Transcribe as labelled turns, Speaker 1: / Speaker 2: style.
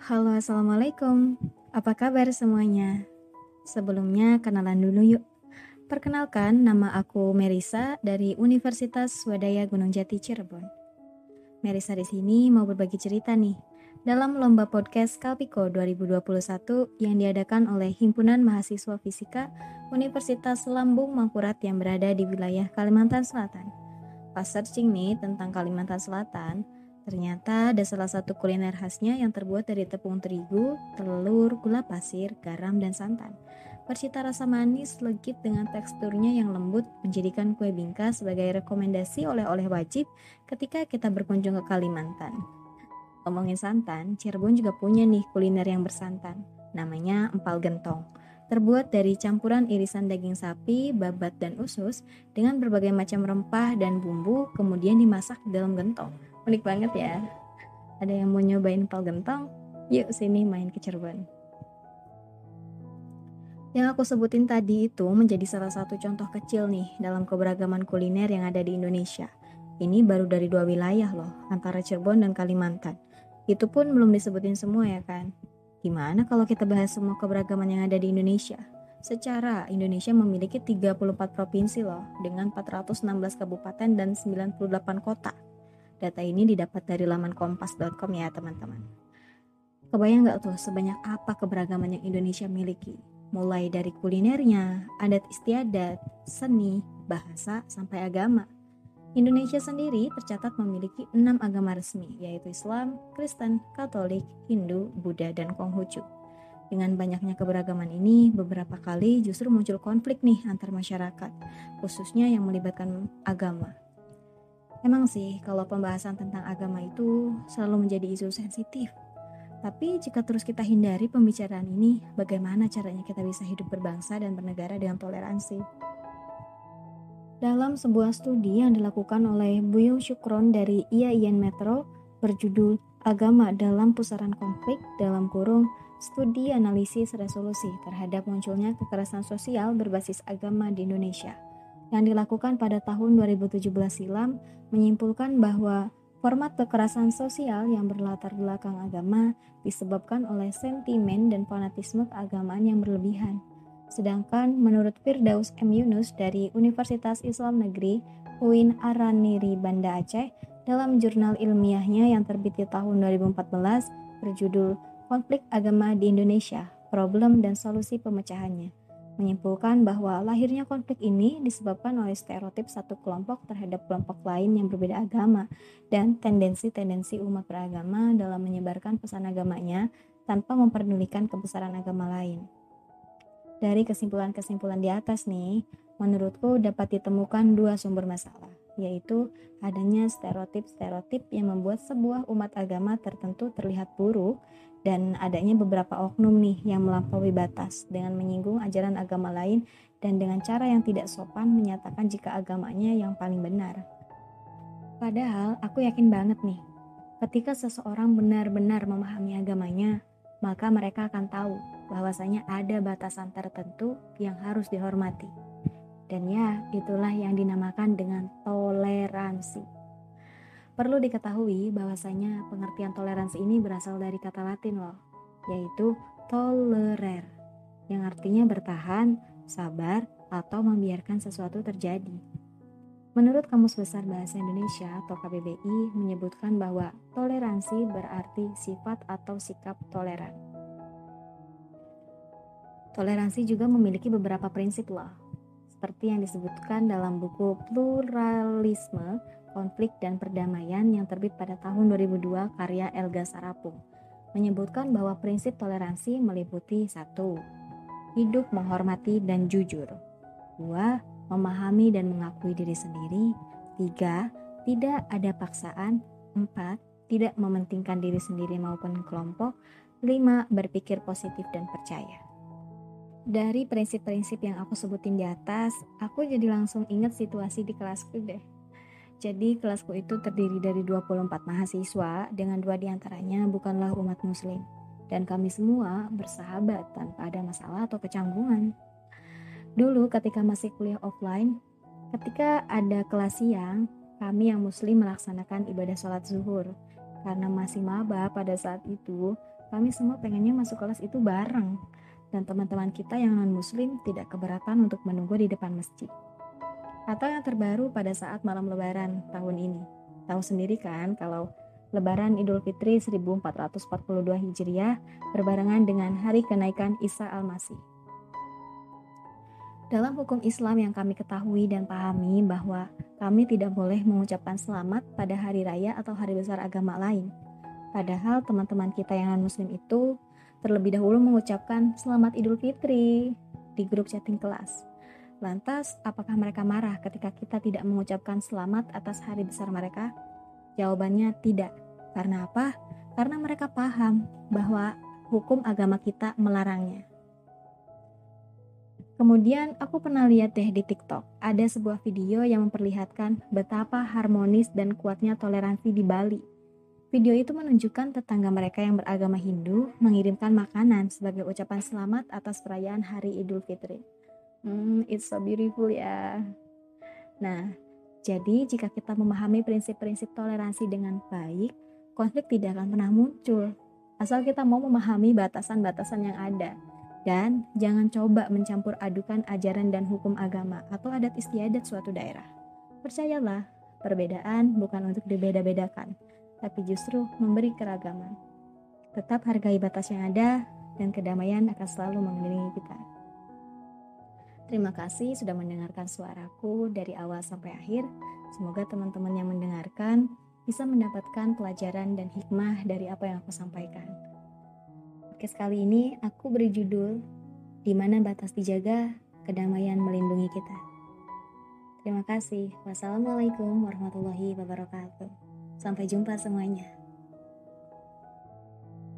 Speaker 1: Halo, Assalamualaikum. Apa kabar semuanya? Sebelumnya, kenalan dulu yuk. Perkenalkan, nama aku Merisa dari Universitas Swadaya Gunung Jati Cirebon. Merisa di sini mau berbagi cerita nih dalam lomba podcast Kalpiko 2021 yang diadakan oleh Himpunan Mahasiswa Fisika Universitas Lambung Mangkurat yang berada di wilayah Kalimantan Selatan. Pas searching nih tentang Kalimantan Selatan, Ternyata ada salah satu kuliner khasnya yang terbuat dari tepung terigu, telur, gula pasir, garam, dan santan. Bercita rasa manis, legit dengan teksturnya yang lembut menjadikan kue bingka sebagai rekomendasi oleh-oleh wajib ketika kita berkunjung ke Kalimantan. Ngomongin santan, Cirebon juga punya nih kuliner yang bersantan. Namanya empal gentong. Terbuat dari campuran irisan daging sapi, babat, dan usus dengan berbagai macam rempah dan bumbu kemudian dimasak di dalam gentong unik banget ya ada yang mau nyobain pal gentong yuk sini main ke Cirebon yang aku sebutin tadi itu menjadi salah satu contoh kecil nih dalam keberagaman kuliner yang ada di Indonesia. Ini baru dari dua wilayah loh, antara Cirebon dan Kalimantan. Itu pun belum disebutin semua ya kan? Gimana kalau kita bahas semua keberagaman yang ada di Indonesia? Secara Indonesia memiliki 34 provinsi loh, dengan 416 kabupaten dan 98 kota. Data ini didapat dari laman kompas.com ya teman-teman. Kebayang nggak tuh sebanyak apa keberagaman yang Indonesia miliki? Mulai dari kulinernya, adat istiadat, seni, bahasa, sampai agama. Indonesia sendiri tercatat memiliki enam agama resmi, yaitu Islam, Kristen, Katolik, Hindu, Buddha, dan Konghucu. Dengan banyaknya keberagaman ini, beberapa kali justru muncul konflik nih antar masyarakat, khususnya yang melibatkan agama. Emang sih, kalau pembahasan tentang agama itu selalu menjadi isu sensitif. Tapi jika terus kita hindari pembicaraan ini, bagaimana caranya kita bisa hidup berbangsa dan bernegara dengan toleransi? Dalam sebuah studi yang dilakukan oleh Buyung Syukron dari IAIN Metro berjudul Agama dalam Pusaran Konflik dalam kurung Studi Analisis Resolusi terhadap munculnya kekerasan sosial berbasis agama di Indonesia yang dilakukan pada tahun 2017 silam menyimpulkan bahwa format kekerasan sosial yang berlatar belakang agama disebabkan oleh sentimen dan fanatisme keagamaan yang berlebihan. Sedangkan menurut Firdaus M. Yunus dari Universitas Islam Negeri UIN Araniri Banda Aceh dalam jurnal ilmiahnya yang terbit di tahun 2014 berjudul Konflik Agama di Indonesia, Problem dan Solusi Pemecahannya menyimpulkan bahwa lahirnya konflik ini disebabkan oleh stereotip satu kelompok terhadap kelompok lain yang berbeda agama dan tendensi-tendensi umat beragama dalam menyebarkan pesan agamanya tanpa memperdulikan kebesaran agama lain. Dari kesimpulan-kesimpulan di atas nih, menurutku dapat ditemukan dua sumber masalah, yaitu adanya stereotip-stereotip yang membuat sebuah umat agama tertentu terlihat buruk dan adanya beberapa oknum nih yang melampaui batas dengan menyinggung ajaran agama lain dan dengan cara yang tidak sopan menyatakan jika agamanya yang paling benar. Padahal aku yakin banget nih, ketika seseorang benar-benar memahami agamanya, maka mereka akan tahu bahwasanya ada batasan tertentu yang harus dihormati. Dan ya, itulah yang dinamakan dengan toleransi. Perlu diketahui bahwasanya pengertian toleransi ini berasal dari kata Latin loh, yaitu tolerer, yang artinya bertahan, sabar, atau membiarkan sesuatu terjadi. Menurut Kamus Besar Bahasa Indonesia atau KBBI menyebutkan bahwa toleransi berarti sifat atau sikap toleran. Toleransi juga memiliki beberapa prinsip loh, seperti yang disebutkan dalam buku Pluralisme Konflik dan Perdamaian yang terbit pada tahun 2002 karya Elga Sarapung menyebutkan bahwa prinsip toleransi meliputi satu, hidup menghormati dan jujur. dua, memahami dan mengakui diri sendiri. tiga, tidak ada paksaan. empat, tidak mementingkan diri sendiri maupun kelompok. lima, berpikir positif dan percaya. Dari prinsip-prinsip yang aku sebutin di atas, aku jadi langsung ingat situasi di kelasku deh. Jadi kelasku itu terdiri dari 24 mahasiswa dengan dua di antaranya bukanlah umat muslim. Dan kami semua bersahabat tanpa ada masalah atau kecanggungan. Dulu ketika masih kuliah offline, ketika ada kelas siang, kami yang muslim melaksanakan ibadah sholat zuhur. Karena masih maba pada saat itu, kami semua pengennya masuk kelas itu bareng. Dan teman-teman kita yang non-muslim tidak keberatan untuk menunggu di depan masjid. Atau yang terbaru pada saat malam lebaran tahun ini. Tahu sendiri kan kalau Lebaran Idul Fitri 1442 Hijriah berbarengan dengan hari kenaikan Isa Al-Masih. Dalam hukum Islam yang kami ketahui dan pahami bahwa kami tidak boleh mengucapkan selamat pada hari raya atau hari besar agama lain. Padahal teman-teman kita yang non-muslim itu terlebih dahulu mengucapkan selamat Idul Fitri di grup chatting kelas. Lantas, apakah mereka marah ketika kita tidak mengucapkan selamat atas hari besar mereka? Jawabannya tidak. Karena apa? Karena mereka paham bahwa hukum agama kita melarangnya. Kemudian aku pernah lihat deh di TikTok, ada sebuah video yang memperlihatkan betapa harmonis dan kuatnya toleransi di Bali. Video itu menunjukkan tetangga mereka yang beragama Hindu mengirimkan makanan sebagai ucapan selamat atas perayaan Hari Idul Fitri. Hmm, it's so beautiful ya. Nah, jadi jika kita memahami prinsip-prinsip toleransi dengan baik, konflik tidak akan pernah muncul. Asal kita mau memahami batasan-batasan yang ada dan jangan coba mencampur adukan ajaran dan hukum agama atau adat istiadat suatu daerah. Percayalah, perbedaan bukan untuk dibeda-bedakan, tapi justru memberi keragaman. Tetap hargai batas yang ada dan kedamaian akan selalu mengelilingi kita. Terima kasih sudah mendengarkan suaraku dari awal sampai akhir. Semoga teman-teman yang mendengarkan bisa mendapatkan pelajaran dan hikmah dari apa yang aku sampaikan podcast kali ini aku beri judul Di mana batas dijaga, kedamaian melindungi kita. Terima kasih. Wassalamualaikum warahmatullahi wabarakatuh. Sampai jumpa semuanya.